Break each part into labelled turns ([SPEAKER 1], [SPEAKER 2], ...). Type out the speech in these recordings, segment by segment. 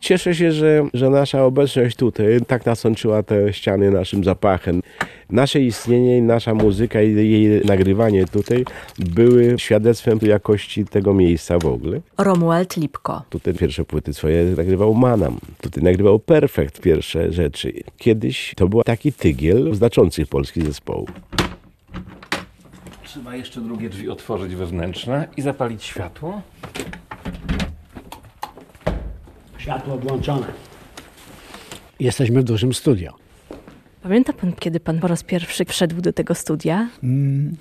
[SPEAKER 1] Cieszę się, że, że nasza obecność tutaj tak nasączyła te ściany naszym zapachem. Nasze istnienie, i nasza muzyka i jej nagrywanie tutaj były świadectwem jakości tego miejsca w ogóle.
[SPEAKER 2] Romuald Lipko.
[SPEAKER 1] Tutaj pierwsze płyty swoje nagrywał Manam. Tutaj nagrywał Perfekt pierwsze rzeczy. Kiedyś to był taki tygiel znaczących polskich zespołów.
[SPEAKER 3] Trzeba jeszcze drugie drzwi otworzyć wewnętrzne i zapalić światło.
[SPEAKER 4] Światło włączone. Jesteśmy w dużym studio.
[SPEAKER 2] Pamięta pan, kiedy pan po raz pierwszy wszedł do tego studia?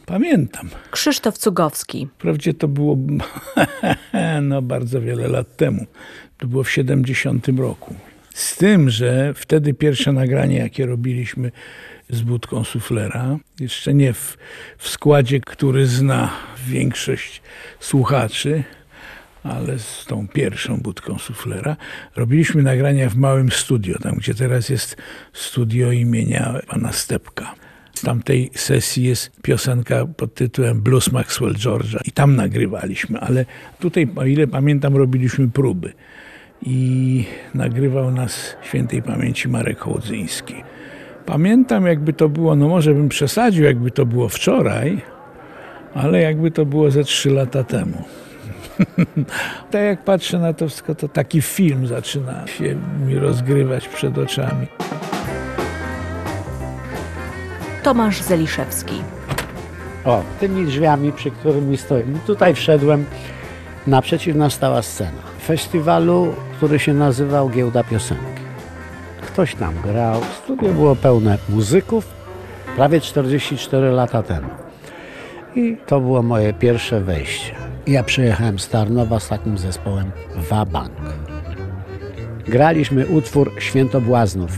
[SPEAKER 5] Pamiętam.
[SPEAKER 2] Krzysztof Cugowski.
[SPEAKER 5] Wprawdzie to było no, bardzo wiele lat temu. To było w 70 roku. Z tym, że wtedy pierwsze nagranie, jakie robiliśmy z budką suflera, jeszcze nie w, w składzie, który zna większość słuchaczy, ale z tą pierwszą budką suflera, robiliśmy nagrania w małym studio, tam gdzie teraz jest studio imienia pana Stepka. Z tamtej sesji jest piosenka pod tytułem Blues Maxwell George'a i tam nagrywaliśmy, ale tutaj, o ile pamiętam, robiliśmy próby. I nagrywał nas świętej pamięci Marek Hołdzyński. Pamiętam, jakby to było, no może bym przesadził, jakby to było wczoraj, ale jakby to było ze trzy lata temu. tak jak patrzę na to wszystko, to taki film zaczyna się mi rozgrywać przed oczami.
[SPEAKER 2] Tomasz Zeliszewski.
[SPEAKER 4] O, tymi drzwiami, przy którymi stoimy. Tutaj wszedłem, naprzeciw nas stała scena. Festiwalu, który się nazywał Giełda Piosenki. Ktoś tam grał, studio było pełne muzyków, prawie 44 lata temu. I to było moje pierwsze wejście. Ja przyjechałem z Tarnowa z takim zespołem Wabank. Graliśmy utwór Świętobłaznów.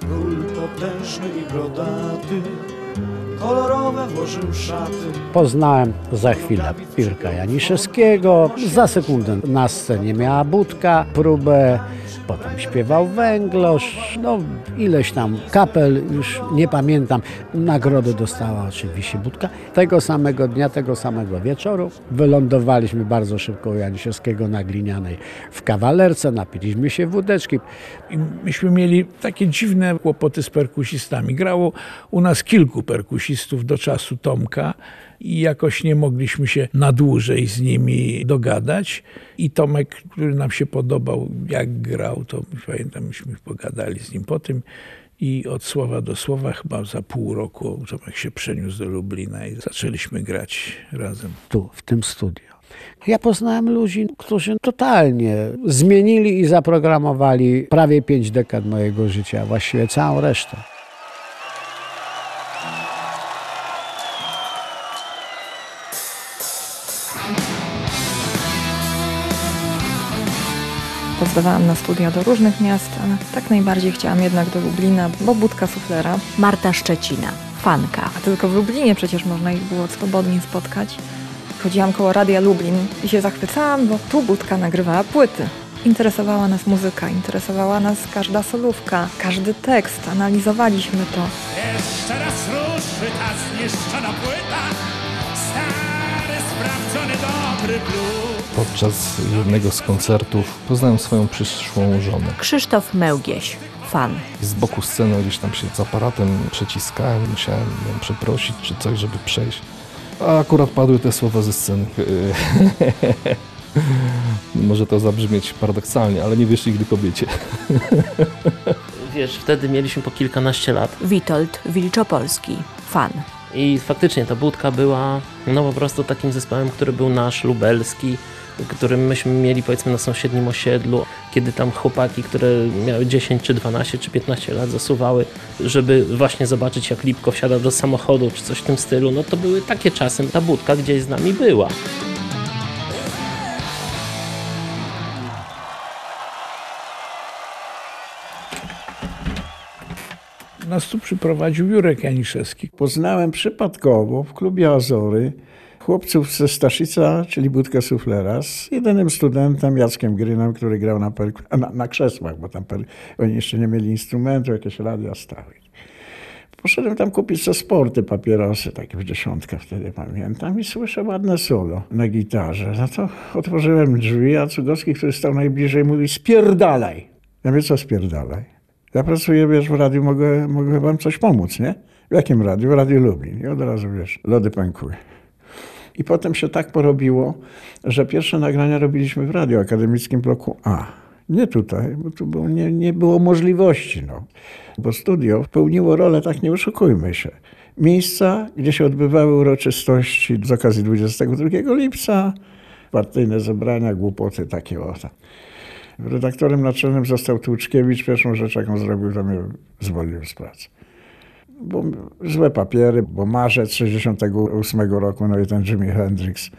[SPEAKER 6] Król potężny i brodaty, kolorowe włożył szaty.
[SPEAKER 4] Poznałem za chwilę Pirka Janiszewskiego. Za sekundę na scenie miała budka, próbę. Potem śpiewał Węglosz, no ileś tam kapel, już nie pamiętam. Nagrodę dostała oczywiście budka. Tego samego dnia, tego samego wieczoru wylądowaliśmy bardzo szybko u Janiszewskiego na Glinianej w kawalerce, napiliśmy się wódeczki.
[SPEAKER 5] I myśmy mieli takie dziwne kłopoty z perkusistami. Grało u nas kilku perkusistów do czasu Tomka i jakoś nie mogliśmy się na dłużej z nimi dogadać. I Tomek, który nam się podobał, jak grał, to pamiętam, myśmy pogadali z nim po tym. I od słowa do słowa, chyba za pół roku, Tomek się przeniósł do Lublina i zaczęliśmy grać razem.
[SPEAKER 4] tu, w tym studio. Ja poznałem ludzi, którzy totalnie zmienili i zaprogramowali prawie pięć dekad mojego życia, właściwie całą resztę.
[SPEAKER 7] Pozdawałam na studia do różnych miast, ale tak najbardziej chciałam jednak do Lublina, bo budka suflera.
[SPEAKER 2] Marta Szczecina. Fanka.
[SPEAKER 7] A tylko w Lublinie przecież można ich było swobodnie spotkać. Chodziłam koło Radia Lublin i się zachwycałam, bo tu budka nagrywała płyty. Interesowała nas muzyka, interesowała nas każda solówka, każdy tekst, analizowaliśmy to.
[SPEAKER 6] Jeszcze raz ruszy ta zniszczona płyta,
[SPEAKER 3] Podczas jednego z koncertów poznałem swoją przyszłą żonę.
[SPEAKER 2] Krzysztof Mełgieś. Fan.
[SPEAKER 3] Z boku sceny gdzieś tam się z aparatem przeciskałem, musiałem ją przeprosić czy coś, żeby przejść. A akurat padły te słowa ze sceny. Może to zabrzmieć paradoksalnie, ale nie wiesz nigdy kobiecie.
[SPEAKER 8] Wiesz, wtedy mieliśmy po kilkanaście lat
[SPEAKER 2] Witold Wilczopolski. Fan.
[SPEAKER 8] I faktycznie ta budka była no po prostu takim zespołem, który był nasz, lubelski, którym myśmy mieli powiedzmy na sąsiednim osiedlu, kiedy tam chłopaki, które miały 10 czy 12 czy 15 lat zasuwały, żeby właśnie zobaczyć jak Lipko wsiada do samochodu czy coś w tym stylu, no to były takie czasy, ta budka gdzieś z nami była.
[SPEAKER 5] Nas tu przyprowadził Jurek Janiszewski.
[SPEAKER 9] Poznałem przypadkowo w klubie Azory chłopców ze Staszica, czyli Budka Suflera, z jedynym studentem Jackiem Grynem, który grał na, perku- na, na krzesłach, bo tam per- oni jeszcze nie mieli instrumentu, jakieś radia stały. Poszedłem tam kupić sobie sporty, papierosy, takie w dziesiątkę wtedy pamiętam i słyszę ładne solo na gitarze. No to otworzyłem drzwi, a Cugowski, który stał najbliżej, mówi spierdalaj. Ja mówię, co spierdalaj? Ja pracuję, wiesz, w radiu, mogę, mogę wam coś pomóc, nie? W jakim radiu? W Radiu Lublin. I od razu, wiesz, lody pękły. I potem się tak porobiło, że pierwsze nagrania robiliśmy w Radiu Akademickim Bloku A. Nie tutaj, bo tu było, nie, nie było możliwości. No. Bo studio pełniło rolę, tak nie oszukujmy się, miejsca, gdzie się odbywały uroczystości z okazji 22 lipca, partyjne zebrania, głupoty takie o. tam. Redaktorem naczelnym został Tłuczkiewicz. Pierwszą rzecz, jaką zrobił, to mnie zwolnił z pracy bo złe papiery, bo marzec 68 roku, no i ten Jimi Hendrix,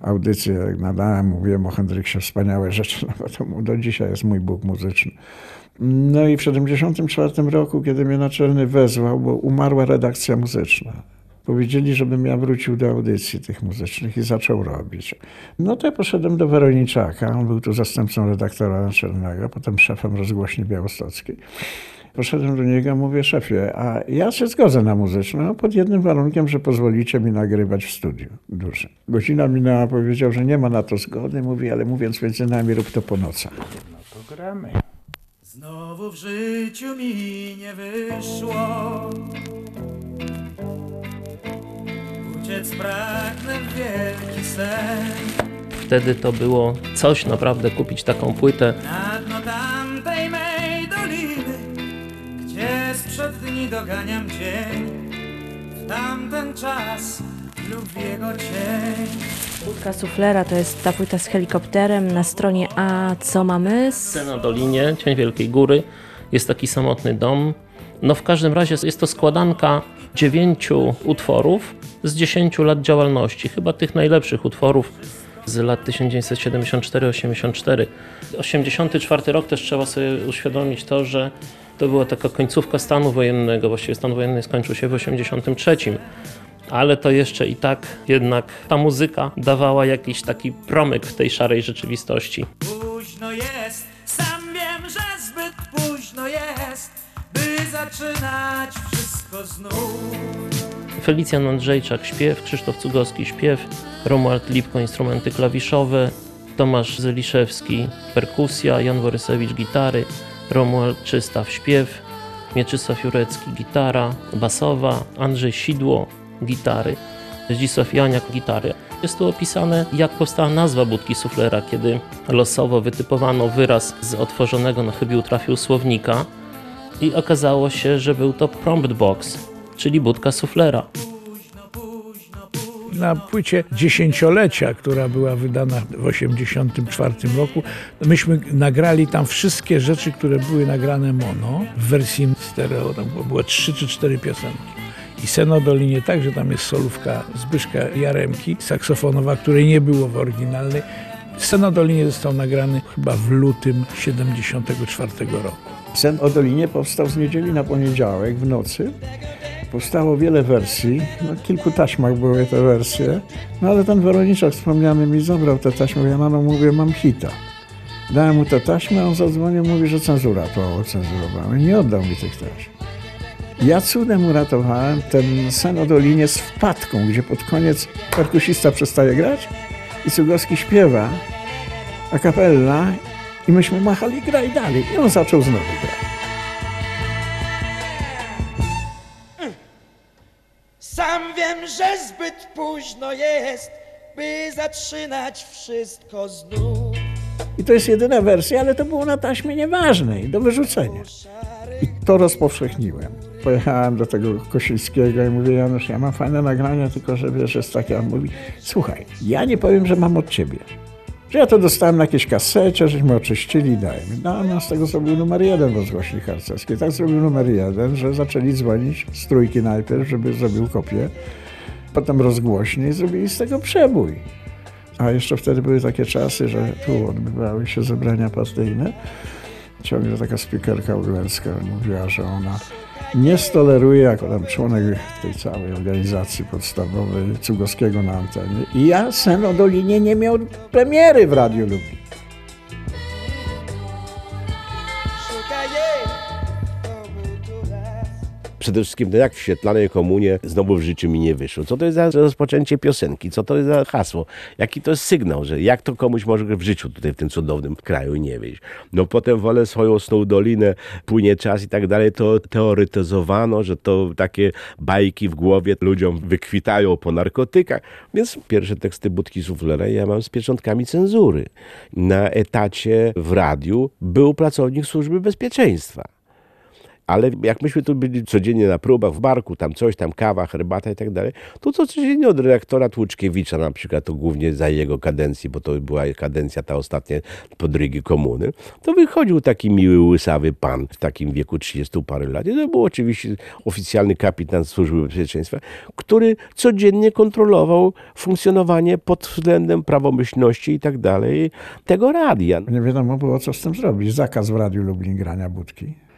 [SPEAKER 9] audycję nadałem, mówiłem o Hendrixie wspaniałe rzeczy, no bo to mu do dzisiaj jest mój Bóg muzyczny. No i w 74 roku, kiedy mnie naczelny wezwał, bo umarła redakcja muzyczna. Powiedzieli, żebym ja wrócił do audycji tych muzycznych i zaczął robić. No to ja poszedłem do Weroniczaka, on był tu zastępcą redaktora naczelnego, potem szefem rozgłośni białostockiej. Poszedłem do niego, mówię, szefie, a ja się zgodzę na muzyczną, pod jednym warunkiem, że pozwolicie mi nagrywać w studiu dużym. Godzina minęła, powiedział, że nie ma na to zgody, mówi, ale mówiąc między nami, rób to po nocach.
[SPEAKER 6] to gramy. Znowu w życiu mi nie wyszło Uciec pragnę w wielki sen
[SPEAKER 8] Wtedy to było coś naprawdę kupić taką płytę.
[SPEAKER 6] Na dno tamtej mej doliny Gdzie sprzed dni doganiam dzień W tamten czas lub jego cień
[SPEAKER 2] Budka Suflera to jest ta płyta z helikopterem. Na stronie A co mamy?
[SPEAKER 8] Scena Dolinie, Cień Wielkiej Góry, jest taki samotny dom. No w każdym razie jest to składanka dziewięciu utworów z 10 lat działalności, chyba tych najlepszych utworów z lat 1974-84. 84 rok też trzeba sobie uświadomić to, że to była taka końcówka stanu wojennego, właściwie stan wojenny skończył się w 83. Ale to jeszcze i tak jednak ta muzyka dawała jakiś taki promyk w tej szarej rzeczywistości.
[SPEAKER 6] Późno jest, sam wiem, że zbyt późno jest By zaczynać wszystko znów
[SPEAKER 8] Felicjan Andrzejczak śpiew, Krzysztof Cugowski śpiew, Romuald Lipko instrumenty klawiszowe, Tomasz Zeliszewski perkusja, Jan Borysewicz gitary, Romuald Czystaw śpiew, Mieczysław Jurecki gitara basowa, Andrzej Sidło gitary, Zdzisław Janiak gitary. Jest tu opisane, jak powstała nazwa budki suflera, kiedy losowo wytypowano wyraz z otworzonego na chybił trafił słownika i okazało się, że był to prompt box, czyli budka suflera.
[SPEAKER 5] Na płycie dziesięciolecia, która była wydana w 84 roku, myśmy nagrali tam wszystkie rzeczy, które były nagrane mono w wersji stereo. Tam było trzy czy cztery piosenki. I Seno Dolinie także tam jest solówka Zbyszka Jaremki, saksofonowa, której nie było w oryginalnej. Seno Dolinie został nagrany chyba w lutym 74 roku.
[SPEAKER 9] Sen o Dolinie powstał z niedzieli na poniedziałek w nocy. Powstało wiele wersji, no, kilku taśmach były te wersje, no ale ten Weroniczak wspomniany mi zabrał te taśmy, ja na no mówię, mam hita. Dałem mu te taśmy, a on zadzwonił, mówi, że cenzura to ocenzurowała. Nie oddał mi tych taśm. Ja cudem uratowałem ten sen o Dolinie z wpadką, gdzie pod koniec perkusista przestaje grać i Cugowski śpiewa a kapella i myśmy machali graj dalej i on zaczął znowu grać.
[SPEAKER 10] Wiem, że zbyt późno jest, by zaczynać wszystko znów.
[SPEAKER 9] I to jest jedyna wersja, ale to było na taśmie nieważnej, do wyrzucenia. I to rozpowszechniłem. Pojechałem do tego Kosińskiego i mówię, Janusz, ja mam fajne nagranie, tylko że wiesz, jest takie, on mówi, słuchaj, ja nie powiem, że mam od ciebie. Że ja to dostałem na jakiejś kasecie, żeśmy oczyścili i dajmy. No, a z tego zrobił numer jeden rozgłośni harcerskiej. Tak zrobił numer jeden, że zaczęli dzwonić z trójki najpierw, żeby zrobił kopię. Potem rozgłośnie i zrobili z tego przebój. A jeszcze wtedy były takie czasy, że tu odbywały się zebrania partyjne. Ciągle taka spikerka Urlęcka mówiła, że ona nie stoleruje jako tam członek tej całej organizacji podstawowej Cugowskiego na antenie. I ja sen o Dolinie nie miał premiery w Radiu Lublin.
[SPEAKER 1] Przede wszystkim, no jak w świetlanej komunie znowu w życiu mi nie wyszło. Co to jest za rozpoczęcie piosenki? Co to jest za hasło? Jaki to jest sygnał, że jak to komuś może w życiu tutaj w tym cudownym kraju nie wyjść? No potem wolę swoją sną dolinę, płynie czas i tak dalej, to teoretyzowano, że to takie bajki w głowie ludziom wykwitają po narkotykach. Więc pierwsze teksty Budki Suflera ja mam z pieczątkami cenzury. Na etacie w radiu był pracownik służby bezpieczeństwa. Ale jak myśmy tu byli codziennie na próbach, w barku, tam coś, tam kawa, herbata i tak dalej, to co codziennie od redaktora Tłuczkiewicza na przykład, to głównie za jego kadencji, bo to była kadencja ta ostatnia podrygi komuny, to wychodził taki miły, łysawy pan w takim wieku 30 parę lat. I to był oczywiście oficjalny kapitan Służby Bezpieczeństwa, który codziennie kontrolował funkcjonowanie pod względem prawomyślności i tak dalej tego radia.
[SPEAKER 9] Nie wiadomo było, co z tym zrobić. Zakaz w Radiu Lublin grania budki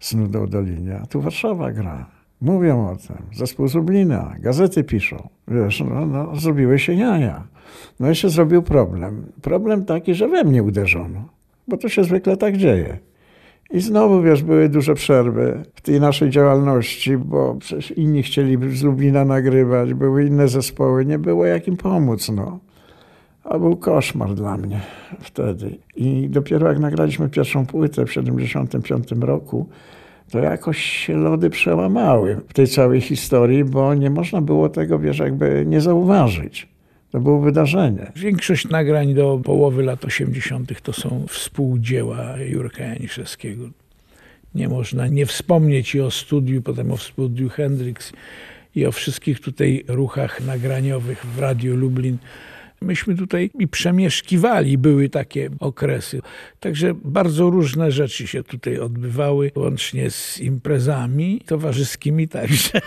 [SPEAKER 9] z nudą Dolinia. Tu Warszawa gra. Mówią o tym. Zespół z Lublina. Gazety piszą. Wiesz, no, no, zrobiły się jaja. No i się zrobił problem. Problem taki, że we mnie uderzono. Bo to się zwykle tak dzieje. I znowu, wiesz, były duże przerwy w tej naszej działalności, bo przecież inni chcieli z Lublina nagrywać, były inne zespoły, nie było jak im pomóc, no. A był koszmar dla mnie wtedy. I dopiero jak nagraliśmy pierwszą płytę w 1975 roku, to jakoś się lody przełamały w tej całej historii, bo nie można było tego, wiesz, jakby nie zauważyć. To było wydarzenie.
[SPEAKER 5] Większość nagrań do połowy lat 80. to są współdzieła Jurka Janiszewskiego. Nie można nie wspomnieć i o studiu, potem o studiu Hendrix i o wszystkich tutaj ruchach nagraniowych w Radiu Lublin. Myśmy tutaj i przemieszkiwali, były takie okresy. Także bardzo różne rzeczy się tutaj odbywały, łącznie z imprezami towarzyskimi także.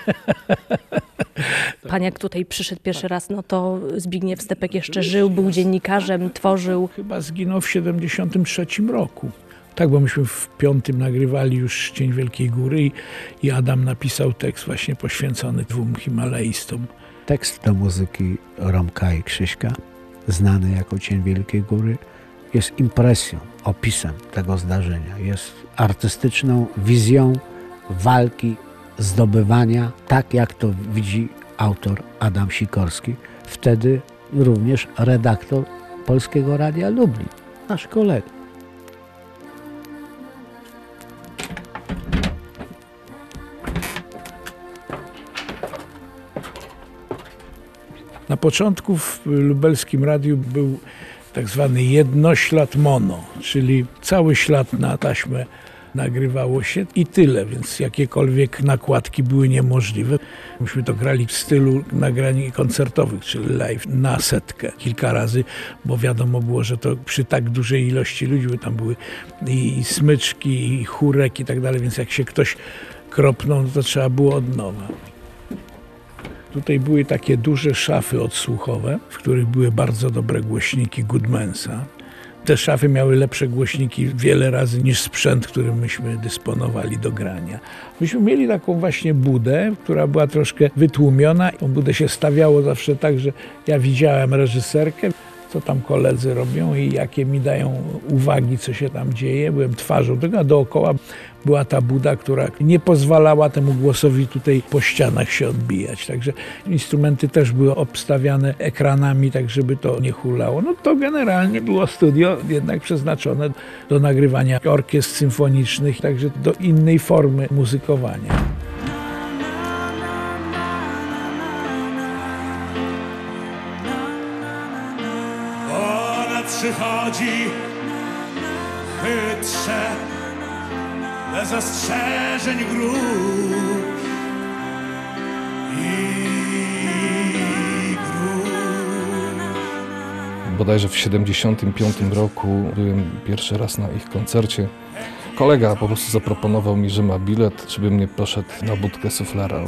[SPEAKER 11] Pan jak tutaj przyszedł pierwszy raz, no to Zbigniew Stepek jeszcze żył, był dziennikarzem, tworzył.
[SPEAKER 5] Chyba zginął w 73 roku. Tak, bo myśmy w piątym nagrywali już Cień Wielkiej Góry i, Adam napisał tekst właśnie poświęcony dwóm Himalajstom.
[SPEAKER 4] Tekst do muzyki Romka i Krzyśka, znany jako Cień Wielkiej Góry, jest impresją, opisem tego zdarzenia. Jest artystyczną wizją walki, zdobywania, tak jak to widzi autor Adam Sikorski, wtedy również redaktor Polskiego Radia Lublin, nasz kolega.
[SPEAKER 5] Na początku w lubelskim radiu był tak zwany jednoślad mono, czyli cały ślad na taśmę nagrywało się i tyle, więc jakiekolwiek nakładki były niemożliwe. Myśmy to grali w stylu nagrań koncertowych, czyli live na setkę kilka razy, bo wiadomo było, że to przy tak dużej ilości ludzi, bo tam były i smyczki, i chórek i tak dalej, więc jak się ktoś kropnął, to trzeba było od nowa. Tutaj były takie duże szafy odsłuchowe, w których były bardzo dobre głośniki Goodmansa. Te szafy miały lepsze głośniki wiele razy niż sprzęt, którym myśmy dysponowali do grania. Myśmy mieli taką właśnie budę, która była troszkę wytłumiona. Tą budę się stawiało zawsze tak, że ja widziałem reżyserkę, co tam koledzy robią i jakie mi dają uwagi, co się tam dzieje. Byłem twarzą tego, a dookoła była ta buda, która nie pozwalała temu głosowi tutaj po ścianach się odbijać. Także instrumenty też były obstawiane ekranami, tak żeby to nie hulało. No to generalnie było studio jednak przeznaczone do nagrywania orkiestr symfonicznych, także do innej formy muzykowania.
[SPEAKER 12] Ona przychodzi chytrze, bez ostrzeżeń grób i grób.
[SPEAKER 13] Bodajże w 75 roku byłem pierwszy raz na ich koncercie. Kolega po prostu zaproponował mi, że ma bilet, czy bym nie poszedł na budkę suflera.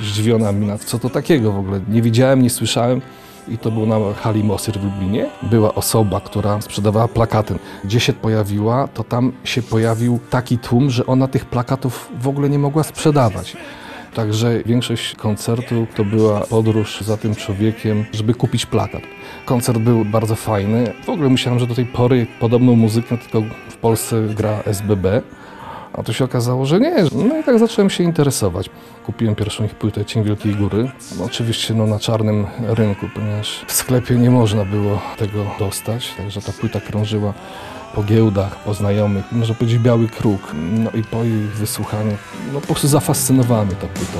[SPEAKER 13] Zdziwiona mina, co to takiego w ogóle? Nie widziałem, nie słyszałem. I to był na hali Mosyr w Lublinie. Była osoba, która sprzedawała plakaty. Gdzie się pojawiła, to tam się pojawił taki tłum, że ona tych plakatów w ogóle nie mogła sprzedawać. Także większość koncertu to była podróż za tym człowiekiem, żeby kupić plakat. Koncert był bardzo fajny. W ogóle myślałem, że do tej pory podobną muzykę tylko w Polsce gra SBB.
[SPEAKER 3] A to się okazało, że nie. No i tak zacząłem się interesować. Kupiłem pierwszą ich płytę Cień Wielkiej Góry. No, oczywiście no, na czarnym rynku, ponieważ w sklepie nie można było tego dostać, także ta płyta krążyła po giełdach, po znajomych, można powiedzieć biały kruk. No i po jej wysłuchaniu, no po prostu zafascynowała mnie ta płyta.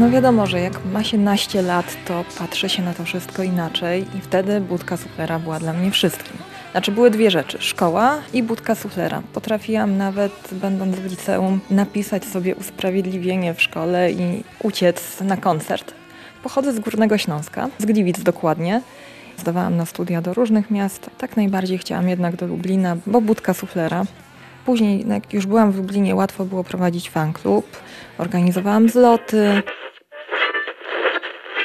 [SPEAKER 7] No wiadomo, że jak ma się naście lat, to patrzy się na to wszystko inaczej i wtedy budka suflera była dla mnie wszystkim. Znaczy były dwie rzeczy, szkoła i budka suflera. Potrafiłam nawet, będąc w liceum, napisać sobie usprawiedliwienie w szkole i uciec na koncert. Pochodzę z Górnego Śląska, z Gliwic dokładnie. Zdawałam na studia do różnych miast. Tak najbardziej chciałam jednak do Lublina, bo budka suflera. Później, jak już byłam w Lublinie, łatwo było prowadzić fanklub. Organizowałam zloty.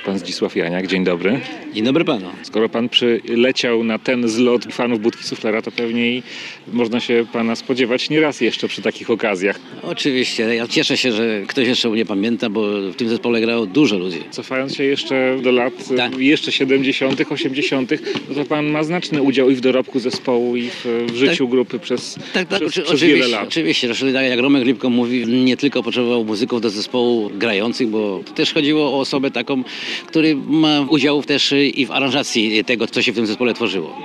[SPEAKER 14] Pan Zdzisław Janiak, dzień dobry.
[SPEAKER 15] Dzień dobry panu.
[SPEAKER 14] Skoro pan przyleciał na ten zlot fanów Budki Suflera, to pewnie można się pana spodziewać nie raz jeszcze przy takich okazjach.
[SPEAKER 15] Oczywiście, ja cieszę się, że ktoś jeszcze mnie pamięta, bo w tym zespole grało dużo ludzi.
[SPEAKER 14] Cofając się jeszcze do lat
[SPEAKER 15] Tak.
[SPEAKER 14] jeszcze 70., 80., no to pan ma znaczny udział i w dorobku zespołu, i w, w życiu grupy przez,
[SPEAKER 15] Tak, tak,
[SPEAKER 14] przez,
[SPEAKER 15] oczy-
[SPEAKER 14] przez wiele lat.
[SPEAKER 15] oczywiście. Zresztą tak jak Romek Lipko mówi, nie tylko potrzebował muzyków do zespołu grających, bo to też chodziło o osobę taką, który ma udział też i w aranżacji tego, co się w tym zespole tworzyło.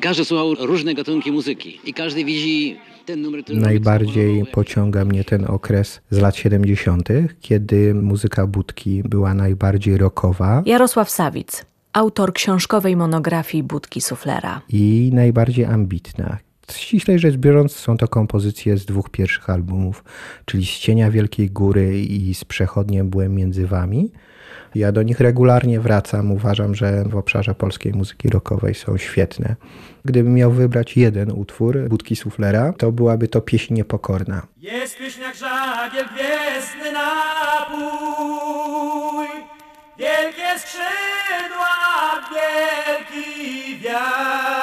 [SPEAKER 15] Każdy słuchał różne gatunki muzyki i każdy widzi ten numer, który
[SPEAKER 16] Najbardziej pociąga mnie ten okres z lat 70., kiedy muzyka budki była najbardziej rockowa
[SPEAKER 2] Jarosław Sawic, autor książkowej monografii Budki Suflera.
[SPEAKER 16] i najbardziej ambitna. Ściślej rzecz biorąc, są to kompozycje z dwóch pierwszych albumów, czyli z Cienia Wielkiej Góry i z Przechodniem Byłem Między Wami. Ja do nich regularnie wracam. Uważam, że w obszarze polskiej muzyki rockowej są świetne. Gdybym miał wybrać jeden utwór Budki Suflera, to byłaby to Pieśń Niepokorna.
[SPEAKER 6] Jest pieśń jak żagiel, gwiezdny napój Wielkie skrzydła, wielki wiatr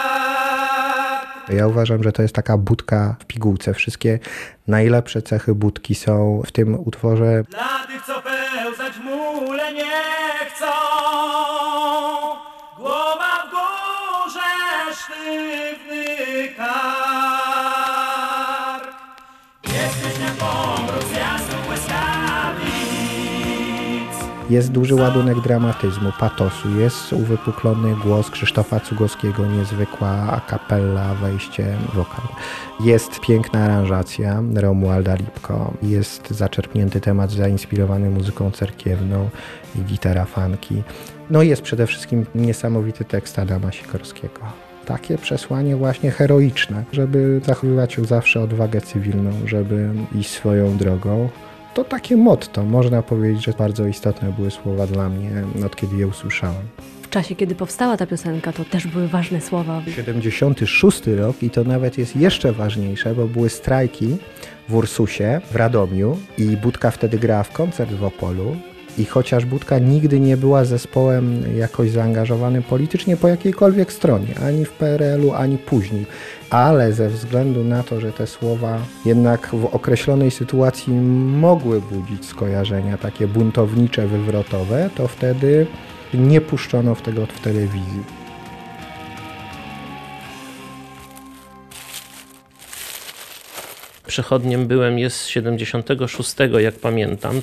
[SPEAKER 16] Ja uważam, że to jest taka budka w pigułce. Wszystkie najlepsze cechy budki są w tym utworze.
[SPEAKER 6] Dla tych, co pełzać mule nie Jest
[SPEAKER 16] duży ładunek dramatyzmu, patosu, jest uwypuklony głos Krzysztofa Cugowskiego, niezwykła a cappella, wejście, wokal. Jest piękna aranżacja Romualda Lipko, jest zaczerpnięty temat zainspirowany muzyką cerkiewną i gitara funky. No i jest przede wszystkim niesamowity tekst Adama Sikorskiego. Takie przesłanie właśnie heroiczne, żeby zachowywać zawsze odwagę cywilną, żeby iść swoją drogą, to takie motto. Można powiedzieć, że bardzo istotne były słowa dla mnie, od kiedy je usłyszałem.
[SPEAKER 2] W czasie, kiedy powstała ta piosenka, to też były ważne słowa.
[SPEAKER 16] 76 rok i to nawet jest jeszcze ważniejsze, bo były strajki w Ursusie, w Radomiu i Budka wtedy grała w koncert w Opolu. I chociaż Budka nigdy nie była zespołem jakoś zaangażowanym politycznie po jakiejkolwiek stronie, ani w PRL-u, ani później, ale ze względu na to, że te słowa jednak w określonej sytuacji mogły budzić skojarzenia takie buntownicze, wywrotowe, to wtedy nie puszczono tego w telewizji.
[SPEAKER 8] Przechodniem byłem jest z 76, jak pamiętam.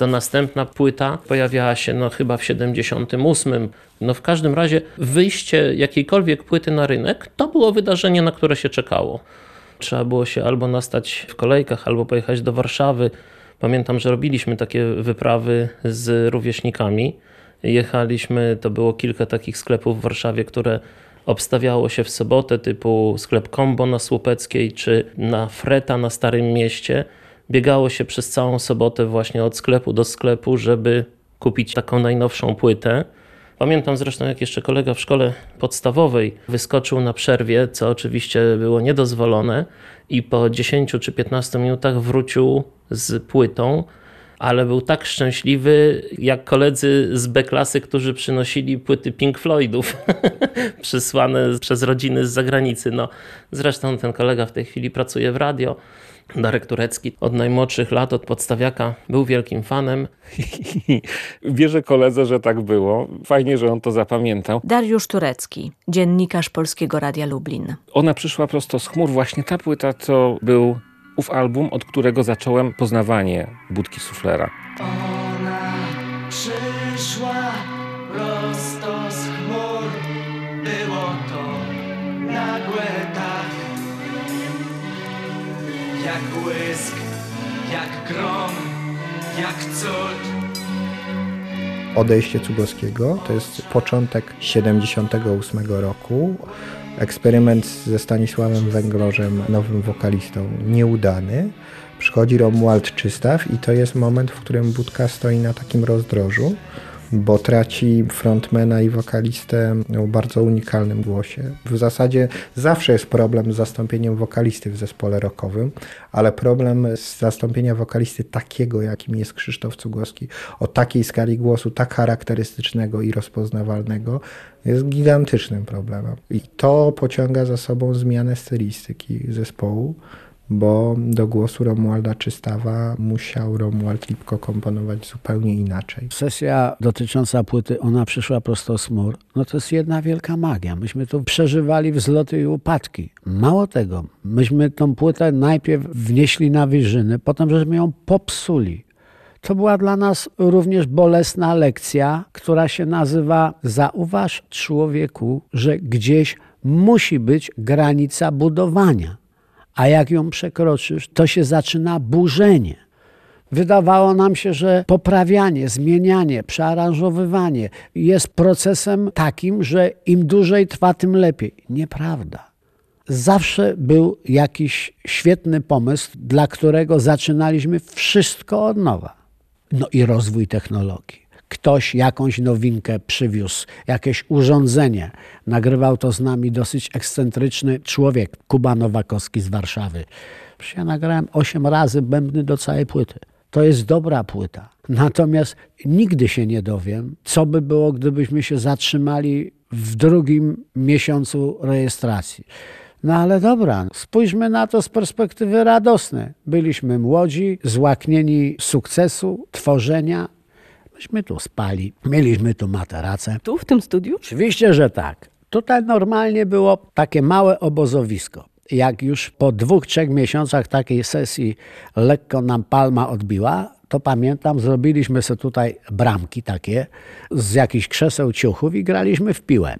[SPEAKER 8] To następna płyta pojawiała się no chyba w 78. No w każdym razie wyjście jakiejkolwiek płyty na rynek to było wydarzenie, na które się czekało. Trzeba było się albo nastać w kolejkach, albo pojechać do Warszawy. Pamiętam, że robiliśmy takie wyprawy z rówieśnikami. Jechaliśmy, to było kilka takich sklepów w Warszawie, które obstawiało się w sobotę, typu sklep Combo na Słupeckiej czy na Freta na Starym Mieście. Biegało się przez całą sobotę właśnie od sklepu do sklepu, żeby kupić taką najnowszą płytę. Pamiętam zresztą, jak jeszcze kolega w szkole podstawowej wyskoczył na przerwie, co oczywiście było niedozwolone, i po 10 czy 15 minutach wrócił z płytą, ale był tak szczęśliwy, jak koledzy z B-klasy, którzy przynosili płyty Pink Floydów przysłane przez rodziny z zagranicy. No, zresztą ten kolega w tej chwili pracuje w radio. Darek Turecki od najmłodszych lat, od podstawiaka, był wielkim fanem.
[SPEAKER 14] Wierzę koledze, że tak było. Fajnie, że on to zapamiętał.
[SPEAKER 2] Dariusz Turecki, dziennikarz Polskiego Radia Lublin.
[SPEAKER 14] Ona przyszła prosto z chmur, właśnie ta płyta to był ów album, od którego zacząłem poznawanie budki suflera.
[SPEAKER 10] Ona przyszła Jak błysk, jak grom, jak cud.
[SPEAKER 16] Odejście Cugowskiego to jest początek 78 roku. Eksperyment ze Stanisławem Węglorzem, nowym wokalistą, nieudany. Przychodzi Romuald Czystaw i to jest moment, w którym Budka stoi na takim rozdrożu, bo traci frontmana i wokalistę o bardzo unikalnym głosie. W zasadzie zawsze jest problem z zastąpieniem wokalisty w zespole rockowym, ale problem z zastąpienia wokalisty takiego, jakim jest Krzysztof Cugowski, o takiej skali głosu, tak charakterystycznego i rozpoznawalnego, jest gigantycznym problemem. I to pociąga za sobą zmianę stylistyki zespołu, bo do głosu Romualda Czystawa musiał Romuald Lipko komponować zupełnie inaczej.
[SPEAKER 4] Sesja dotycząca płyty Ona przyszła prosto z chmur, no to jest jedna wielka magia. Myśmy tu przeżywali wzloty i upadki. Mało tego, myśmy tą płytę najpierw wnieśli na wyżyny, potem żeśmy ją popsuli. To była dla nas również bolesna lekcja, która się nazywa Zauważ człowieku, że gdzieś musi być granica budowania. A jak ją przekroczysz, to się zaczyna burzenie. Wydawało nam się, że poprawianie, zmienianie, przearanżowywanie jest procesem takim, że im dłużej trwa, tym lepiej. Nieprawda. Zawsze był jakiś świetny pomysł, dla którego zaczynaliśmy wszystko od nowa. No i rozwój technologii. Ktoś jakąś nowinkę przywiózł, jakieś urządzenie. Nagrywał to z nami dosyć ekscentryczny człowiek, Kuba Nowakowski z Warszawy. Ja nagrałem 8 razy bębny do całej płyty. To jest dobra płyta. Natomiast nigdy się nie dowiem, co by było, gdybyśmy się zatrzymali w drugim miesiącu rejestracji. No ale dobra, spójrzmy na to z perspektywy radosnej. Byliśmy młodzi, złaknieni sukcesu, tworzenia. Myśmy tu spali, mieliśmy tu materacę.
[SPEAKER 17] Tu, w tym studiu?
[SPEAKER 4] Oczywiście, że tak. Tutaj normalnie było takie małe obozowisko. Jak już po dwóch, trzech miesiącach takiej sesji lekko nam palma odbiła, to pamiętam, zrobiliśmy sobie tutaj bramki takie z jakichś krzeseł ciuchów i graliśmy w piłę.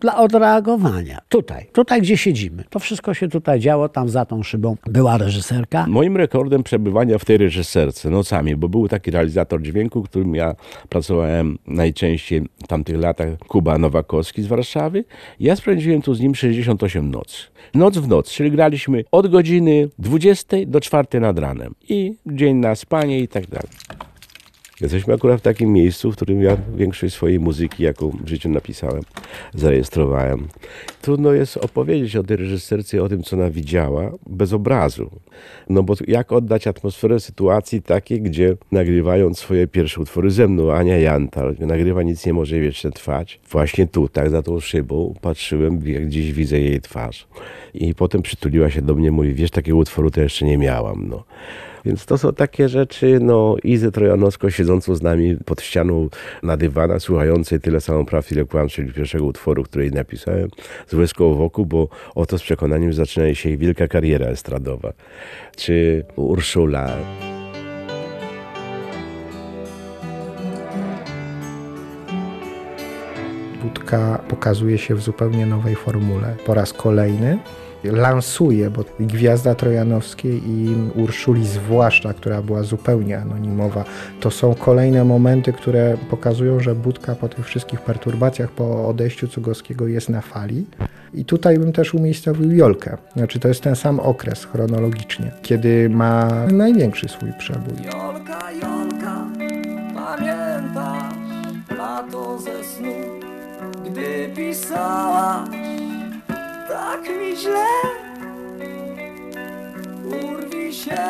[SPEAKER 4] Dla odreagowania. Tutaj, tutaj gdzie siedzimy. To wszystko się tutaj działo, tam za tą szybą była reżyserka.
[SPEAKER 1] Moim rekordem przebywania w tej reżyserce nocami, bo był taki realizator dźwięku, którym ja pracowałem najczęściej w tamtych latach, Kuba Nowakowski z Warszawy. Ja spędziłem tu z nim 68 nocy. Noc w noc, czyli graliśmy od godziny 20 do 4 nad ranem. I dzień na spanie i tak dalej. Jesteśmy akurat w takim miejscu, w którym ja większość swojej muzyki, jaką w życiu napisałem, zarejestrowałem. Trudno jest opowiedzieć o tej reżyserce, o tym, co ona widziała, bez obrazu. No bo jak oddać atmosferę sytuacji takiej, gdzie nagrywając swoje pierwsze utwory ze mną, Ania Jantal, nagrywa Nic nie może wiecznie trwać. Właśnie tu, tak za tą szybą, patrzyłem, jak dziś widzę jej twarz. I potem przytuliła się do mnie, mówi, wiesz, takiego utworu to jeszcze nie miałam. No. Więc to są takie rzeczy, no Izę Trojanowską siedzącą z nami pod ścianą na dywanach, słuchającej tyle samo praw, ile kłam, czyli pierwszego utworu, który napisałem, z łezką wokół, bo oto z przekonaniem zaczyna się jej wielka kariera estradowa. Czy Urszula.
[SPEAKER 16] Budka pokazuje się w zupełnie nowej formule. Po raz kolejny lansuje, bo Gwiazda Trojanowskiej i Urszuli zwłaszcza, która była zupełnie anonimowa, to są kolejne momenty, które pokazują, że Budka po tych wszystkich perturbacjach, po odejściu Cugowskiego jest na fali. I tutaj bym też umiejscowił Jolkę. Znaczy to jest ten sam okres chronologicznie, kiedy ma największy swój przebój.
[SPEAKER 10] Jolka, Jolka, pamiętasz lato ze snu, gdy pisałaś tak mi źle. Urwi się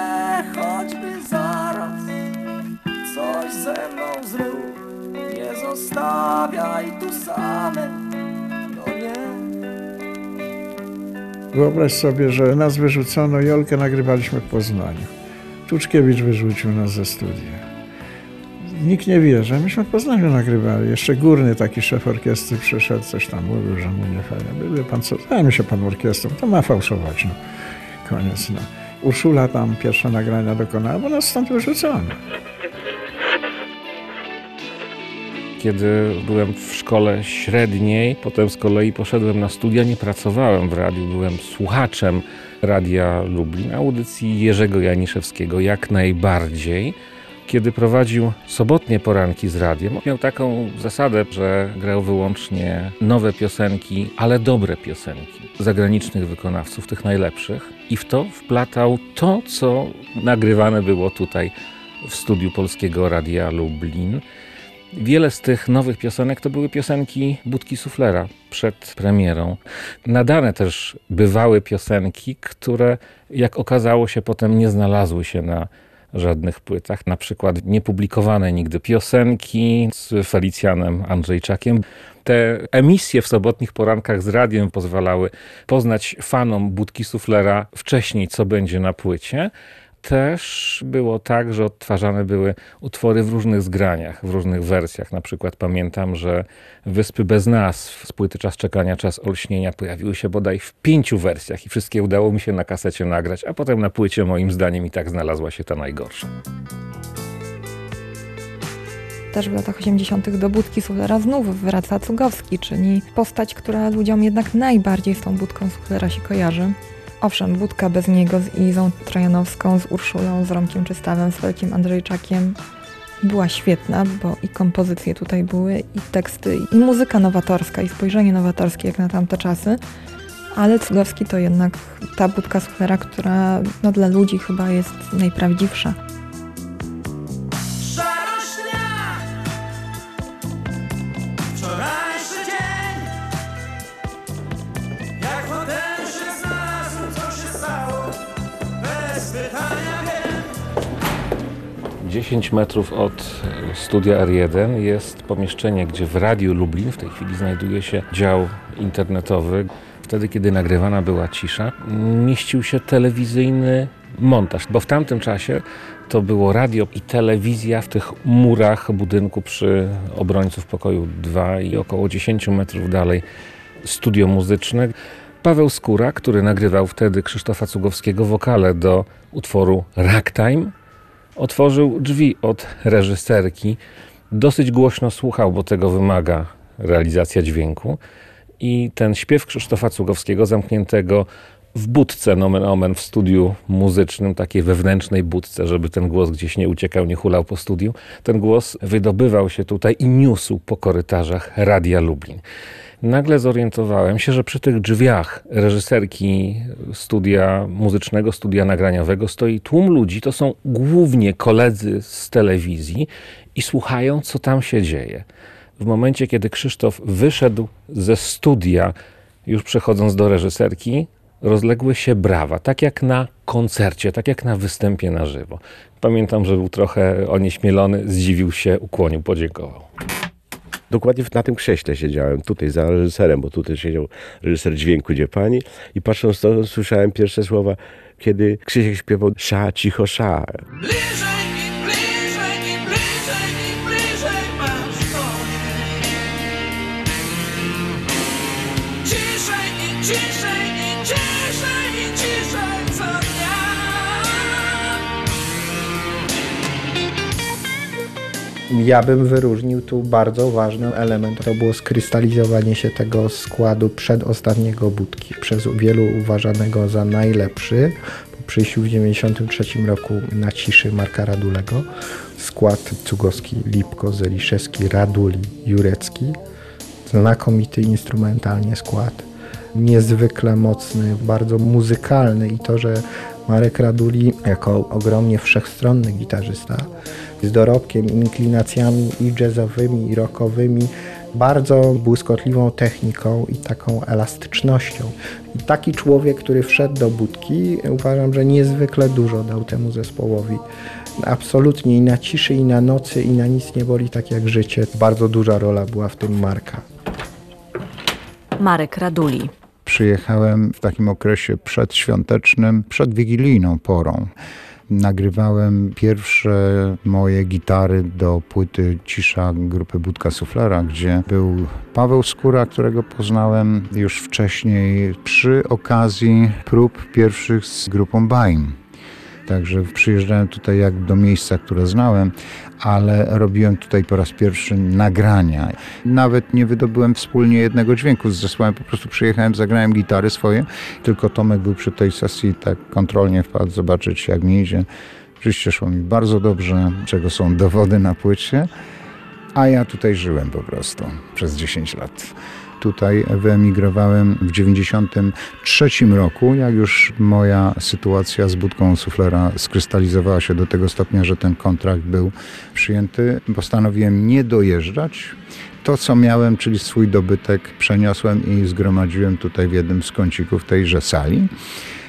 [SPEAKER 10] choćby zaraz. Coś ze mną zrób. Nie zostawiaj tu samym. No nie.
[SPEAKER 9] Wyobraź sobie, że nas wyrzucono, Jolkę nagrywaliśmy w Poznaniu. Tuczkiewicz wyrzucił nas ze studia. Nikt nie wierzy, myśmy w Poznaniu nagrywali. Jeszcze górny taki szef orkiestry przyszedł, coś tam mówił, że mu nie fajnie. Wie pan co, zajmie się pan orkiestrą, to ma fałszować, no. Koniec, no. Urszula tam pierwsze nagrania dokonała, bo nas stąd wyrzucono.
[SPEAKER 3] Kiedy byłem w szkole średniej, potem z kolei poszedłem na studia, nie pracowałem w radiu, byłem słuchaczem Radia Lublin, audycji Jerzego Janiszewskiego jak najbardziej. Kiedy prowadził sobotnie poranki z radiem, miał taką zasadę, że grał wyłącznie nowe piosenki, ale dobre piosenki zagranicznych wykonawców, tych najlepszych, i w to wplatał to, co nagrywane było tutaj w studiu Polskiego Radia Lublin. Wiele z tych nowych piosenek to były piosenki Budki Suflera przed premierą. Nadane też bywały piosenki, które jak okazało się potem nie znalazły się na żadnych płytach. Na przykład niepublikowane nigdy piosenki z Felicjanem Andrzejczakiem. Te emisje w sobotnich porankach z radiem pozwalały poznać fanom Budki Suflera wcześniej, co będzie na płycie też było tak, że odtwarzane były utwory w różnych zgraniach, w różnych wersjach. Na przykład pamiętam, że Wyspy bez nazw z płyty Czas Czekania, Czas Olśnienia pojawiły się bodaj w pięciu wersjach i wszystkie udało mi się na kasecie nagrać, a potem na płycie moim zdaniem i tak znalazła się ta najgorsza.
[SPEAKER 7] Też w latach 80. do budki Suflera znów wraca Cugowski, czyli postać, która ludziom jednak najbardziej z tą budką Suflera się kojarzy. Owszem, budka bez niego z Izą Trojanowską, z Urszulą, z Romkiem Czystawem, z Felkiem Andrzejczakiem była świetna, bo i kompozycje tutaj były, i teksty, i muzyka nowatorska, i spojrzenie nowatorskie jak na tamte czasy. Ale Cugowski to jednak ta budka Suflera, która no, dla ludzi chyba jest najprawdziwsza.
[SPEAKER 3] 10 metrów od studia R1 jest pomieszczenie, gdzie w Radiu Lublin w tej chwili znajduje się dział internetowy. Wtedy, kiedy nagrywana była cisza, mieścił się telewizyjny montaż, bo w tamtym czasie to było radio i telewizja w tych murach budynku przy obrońców pokoju 2 i około 10 metrów dalej studio muzyczne. Paweł Skóra, który nagrywał wtedy Krzysztofa Cugowskiego wokale do utworu Ragtime, otworzył drzwi od reżyserki. Dosyć głośno słuchał, bo tego wymaga realizacja dźwięku. I ten śpiew Krzysztofa Cugowskiego, zamkniętego w budce, nomen omen, w studiu muzycznym, takiej wewnętrznej budce, żeby ten głos gdzieś nie uciekał, nie hulał po studiu, ten głos wydobywał się tutaj i niósł po korytarzach Radia Lublin. Nagle zorientowałem się, że przy tych drzwiach reżyserki studia muzycznego, studia nagraniowego stoi tłum ludzi. To są głównie koledzy z telewizji i słuchają, co tam się dzieje. W momencie, kiedy Krzysztof wyszedł ze studia, już przechodząc do reżyserki, rozległy się brawa, tak jak na koncercie, tak jak na występie na żywo. Pamiętam, że był trochę onieśmielony, zdziwił się, ukłonił, podziękował.
[SPEAKER 1] Dokładnie na tym krześle siedziałem, tutaj za reżyserem, bo tutaj siedział reżyser dźwięku Gdzie Pani i patrząc to słyszałem pierwsze słowa, kiedy Krzysiek śpiewał sza, cicho, sza.
[SPEAKER 6] Bliżej
[SPEAKER 16] Ja bym wyróżnił tu bardzo ważny element. To było skrystalizowanie się tego składu przedostatniego budki, przez wielu uważanego za najlepszy. Po przyjściu w 1993 roku na ciszy Marka Radulego skład Cugowski, Lipko, Zeliszewski, Raduli, Jurecki. Znakomity instrumentalnie skład. Niezwykle mocny, bardzo muzykalny i to, że Marek Raduli jako ogromnie wszechstronny gitarzysta z dorobkiem, inklinacjami i jazzowymi, i rockowymi, bardzo błyskotliwą techniką i taką elastycznością. I taki człowiek, który wszedł do budki, uważam, że niezwykle dużo dał temu zespołowi. Absolutnie i na ciszy, i na nocy, i na nic nie boli tak jak życie. Bardzo duża rola była w tym Marka.
[SPEAKER 2] Marek Raduli.
[SPEAKER 17] Przyjechałem w takim okresie przedświątecznym, przed wigilijną porą. Nagrywałem pierwsze moje gitary do płyty Cisza grupy Budka Suflera, gdzie był Paweł Skóra, którego poznałem już wcześniej przy okazji prób pierwszych z grupą Baim. Także przyjeżdżałem tutaj jak do miejsca, które znałem, ale robiłem tutaj po raz pierwszy nagrania. Nawet nie wydobyłem wspólnie jednego dźwięku z zespołem, po prostu przyjechałem, zagrałem gitary swoje, tylko Tomek był przy tej sesji tak kontrolnie wpadł zobaczyć jak mi idzie. Oczywiście szło mi bardzo dobrze, czego są dowody na płycie, a ja tutaj żyłem po prostu przez 10 lat. Tutaj wyemigrowałem w 1993 roku, jak już moja sytuacja z budką suflera skrystalizowała się do tego stopnia, że ten kontrakt był przyjęty. Postanowiłem nie dojeżdżać. To, co miałem, czyli swój dobytek, przeniosłem i zgromadziłem tutaj w jednym z kącików tejże sali.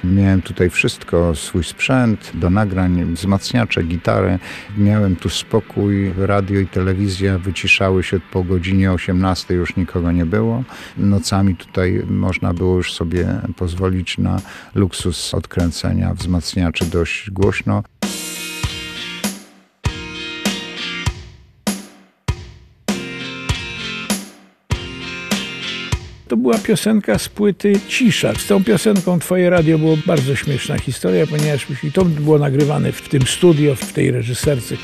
[SPEAKER 17] Miałem tutaj wszystko, swój sprzęt do nagrań, wzmacniacze, gitarę. Miałem tu spokój, radio i telewizja wyciszały się po godzinie 18, już nikogo nie było. Nocami tutaj można było już sobie pozwolić na luksus odkręcenia wzmacniaczy dość głośno.
[SPEAKER 5] To była piosenka z płyty Cisza. Z tą piosenką Twoje radio było bardzo śmieszna historia, ponieważ i to było nagrywane w tym studio, w tej reżyserce.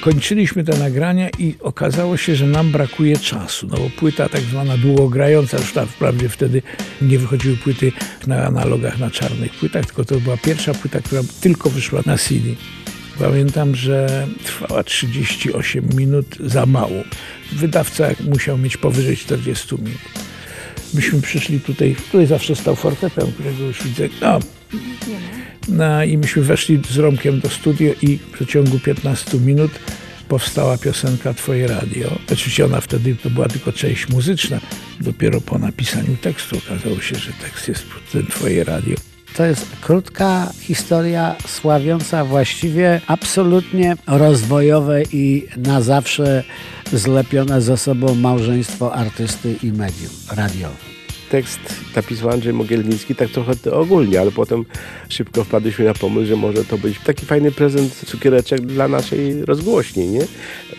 [SPEAKER 5] Kończyliśmy te nagrania i okazało się, że nam brakuje czasu, no bo płyta tak zwana długogrająca, już tam wprawdzie wtedy nie wychodziły płyty na analogach, na czarnych płytach, tylko to była pierwsza płyta, która tylko wyszła na CD. Pamiętam, że trwała 38 minut za mało. Wydawca musiał mieć powyżej 40 minut myśmy przyszli tutaj, tutaj zawsze stał fortepian, którego już widzę, no, no i myśmy weszli z Romkiem do studia i w przeciągu 15 minut powstała piosenka Twoje radio. Oczywiście ona wtedy to była tylko część muzyczna. Dopiero po napisaniu tekstu okazało się, że tekst jest ten Twoje radio.
[SPEAKER 4] To jest krótka historia sławiąca właściwie absolutnie rozwojowe i na zawsze zlepione ze sobą małżeństwo artysty i medium radiowe.
[SPEAKER 1] Tekst napisał Andrzej Mogielnicki tak trochę ogólnie, ale potem szybko wpadliśmy na pomysł, że może to być taki fajny prezent cukiereczek dla naszej rozgłośni, nie?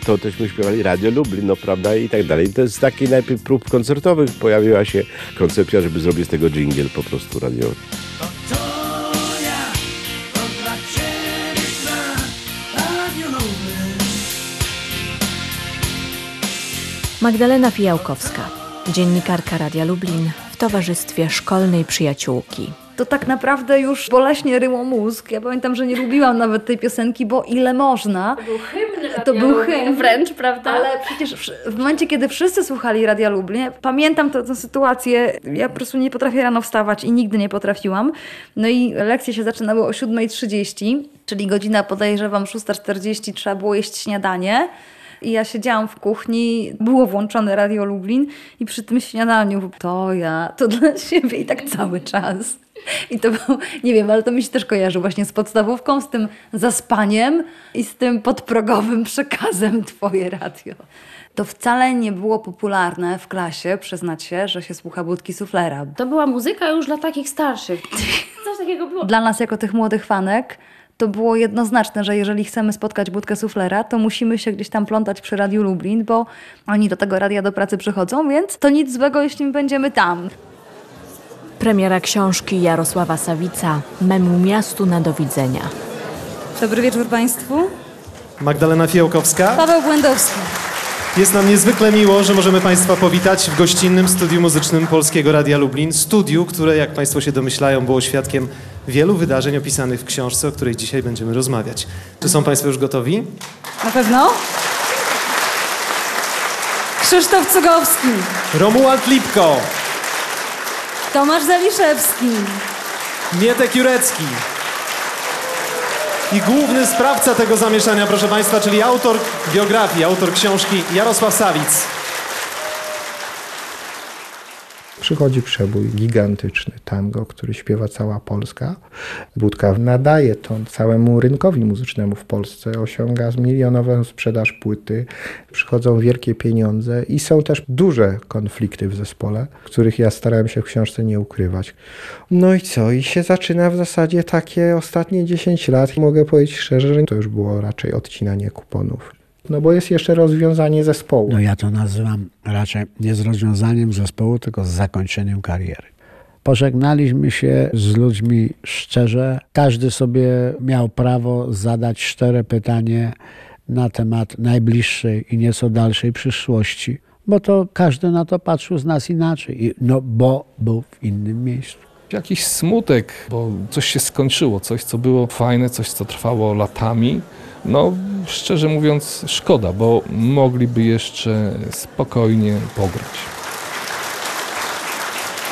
[SPEAKER 1] To teśmy śpiewali Radio Lublin, no prawda, i tak dalej. To z takiej najpierw prób koncertowych pojawiła się koncepcja, żeby zrobić z tego dżingiel po prostu radiowy.
[SPEAKER 2] Magdalena Fijałkowska, dziennikarka Radia Lublin w towarzystwie szkolnej przyjaciółki.
[SPEAKER 18] To tak naprawdę już boleśnie ryło mózg. Ja pamiętam, że nie lubiłam nawet tej piosenki, bo ile można.
[SPEAKER 19] To był hymn
[SPEAKER 18] To był hymn.
[SPEAKER 19] wręcz, prawda?
[SPEAKER 18] Ale przecież w momencie, kiedy wszyscy słuchali Radia Lublin, pamiętam tę tę sytuację, ja po prostu nie potrafię rano wstawać i nigdy nie potrafiłam. No i lekcje się zaczynały o 7.30, czyli godzina podejrzewam 6.40, trzeba było jeść śniadanie. I ja siedziałam w kuchni, było włączone Radio Lublin i przy tym śniadaniu to ja, to dla siebie i tak cały czas. I to był, nie wiem, ale to mi się też kojarzy właśnie z podstawówką, z tym zaspaniem i z tym podprogowym przekazem Twoje radio. To wcale nie było popularne w klasie, przyznać się, że się słucha budki suflera.
[SPEAKER 19] To była muzyka już dla takich starszych. Coś takiego było.
[SPEAKER 18] Dla nas jako tych młodych fanek to było jednoznaczne, że jeżeli chcemy spotkać budkę suflera, to musimy się gdzieś tam plątać przy Radiu Lublin, bo oni do tego radia do pracy przychodzą, więc to nic złego, jeśli będziemy tam.
[SPEAKER 2] Premiera książki Jarosława Sawica Memu miastu na do widzenia.
[SPEAKER 18] Dobry wieczór Państwu.
[SPEAKER 20] Magdalena Fijałkowska.
[SPEAKER 18] Paweł Błędowski.
[SPEAKER 20] Jest nam niezwykle miło, że możemy Państwa powitać w gościnnym studiu muzycznym Polskiego Radia Lublin. Studiu, które, jak Państwo się domyślają, było świadkiem wielu wydarzeń opisanych w książce, o której dzisiaj będziemy rozmawiać. Czy są Państwo już gotowi?
[SPEAKER 18] Na pewno? Krzysztof Cugowski.
[SPEAKER 20] Romuald Lipko,
[SPEAKER 18] Tomasz Zaliszewski.
[SPEAKER 20] Mietek Jurecki i główny sprawca tego zamieszania, proszę Państwa, czyli autor biografii, autor książki Jarosław Sawic.
[SPEAKER 16] Przychodzi przebój gigantyczny, tango, który śpiewa cała Polska. Budka nadaje to całemu rynkowi muzycznemu w Polsce, osiąga milionową sprzedaż płyty, przychodzą wielkie pieniądze i są też duże konflikty w zespole, których ja starałem się w książce nie ukrywać. No i co? I się zaczyna w zasadzie takie ostatnie 10 lat. Mogę powiedzieć szczerze, że to już było raczej odcinanie kuponów. No bo jest jeszcze rozwiązanie zespołu.
[SPEAKER 4] No ja to nazywam raczej nie z rozwiązaniem zespołu, tylko z zakończeniem kariery. Pożegnaliśmy się z ludźmi szczerze. Każdy sobie miał prawo zadać szczere pytanie na temat najbliższej i nieco dalszej przyszłości, bo to każdy na to patrzył z nas inaczej, no bo był w innym miejscu.
[SPEAKER 3] Jakiś smutek, bo coś się skończyło, coś, co było fajne, coś, co trwało latami. No, szczerze mówiąc, szkoda, bo mogliby jeszcze spokojnie pograć.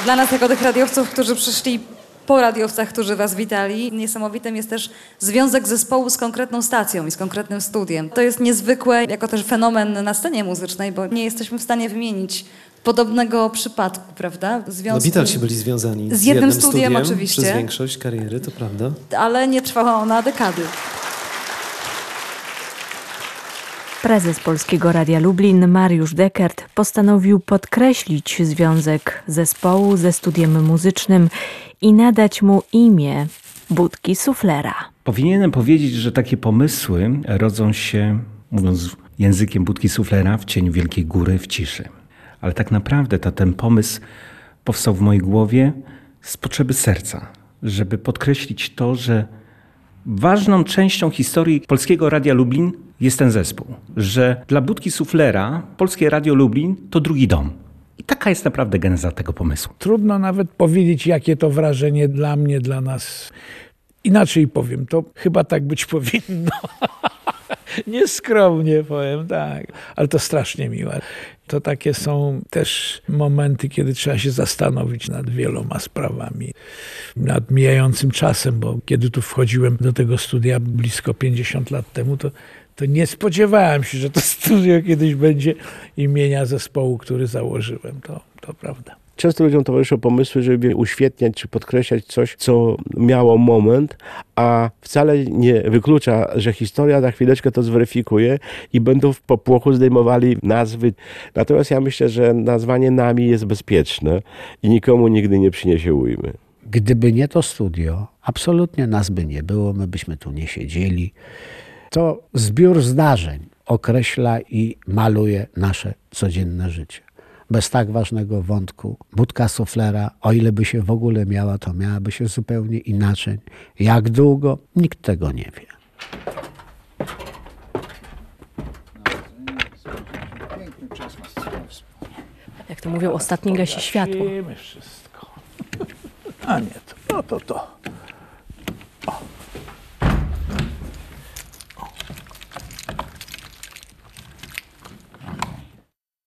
[SPEAKER 18] Dla nas, jako tych radiowców, którzy przyszli po radiowcach, którzy Was witali, niesamowitym jest też związek zespołu z konkretną stacją i z konkretnym studiem. To jest niezwykłe, jako też fenomen na scenie muzycznej, bo nie jesteśmy w stanie wymienić podobnego przypadku, prawda?
[SPEAKER 20] No
[SPEAKER 18] Związku,
[SPEAKER 20] Beatlesi byli związani
[SPEAKER 18] Z jednym studiem oczywiście.
[SPEAKER 20] Przez większość kariery, to prawda.
[SPEAKER 18] ale nie trwała ona dekady.
[SPEAKER 2] Prezes Polskiego Radia Lublin Mariusz Dekert postanowił podkreślić związek zespołu ze studiem muzycznym i nadać mu imię Budki Suflera.
[SPEAKER 21] Powinienem powiedzieć, że takie pomysły rodzą się, mówiąc językiem budki suflera, w cieniu wielkiej góry, w ciszy. Ale tak naprawdę to, ten pomysł powstał w mojej głowie z potrzeby serca, żeby podkreślić to, że ważną częścią historii Polskiego Radia Lublin jest ten zespół. Że dla budki suflera Polskie Radio Lublin to drugi dom. I taka jest naprawdę geneza tego pomysłu.
[SPEAKER 5] Trudno nawet powiedzieć, jakie to wrażenie dla mnie, dla nas. Inaczej powiem, to chyba tak być powinno. Nieskromnie powiem, tak. Ale to strasznie miłe. To takie są też momenty, kiedy trzeba się zastanowić nad wieloma sprawami. Nad mijającym czasem, bo kiedy tu wchodziłem do tego studia blisko 50 lat temu, to, to nie spodziewałem się, że to studio kiedyś będzie imienia zespołu, który założyłem. To, to prawda.
[SPEAKER 1] Często ludziom towarzyszą pomysły, żeby uświetniać czy podkreślać coś, co miało moment, a wcale nie wyklucza, że historia za chwileczkę to zweryfikuje i będą w popłochu zdejmowali nazwy. Natomiast ja myślę, że nazwanie nami jest bezpieczne i nikomu nigdy nie przyniesie ujmy.
[SPEAKER 4] Gdyby nie to studio, absolutnie nas by nie było, my byśmy tu nie siedzieli. To zbiór zdarzeń określa i maluje nasze codzienne życie. Bez tak ważnego wątku, budka suflera, o ile by się w ogóle miała, to miałaby się zupełnie inaczej. Jak długo? Nikt tego nie wie.
[SPEAKER 2] Jak to mówią, ostatni gasi światło.
[SPEAKER 5] Wiemy wszystko. A nie, to, no to to. O.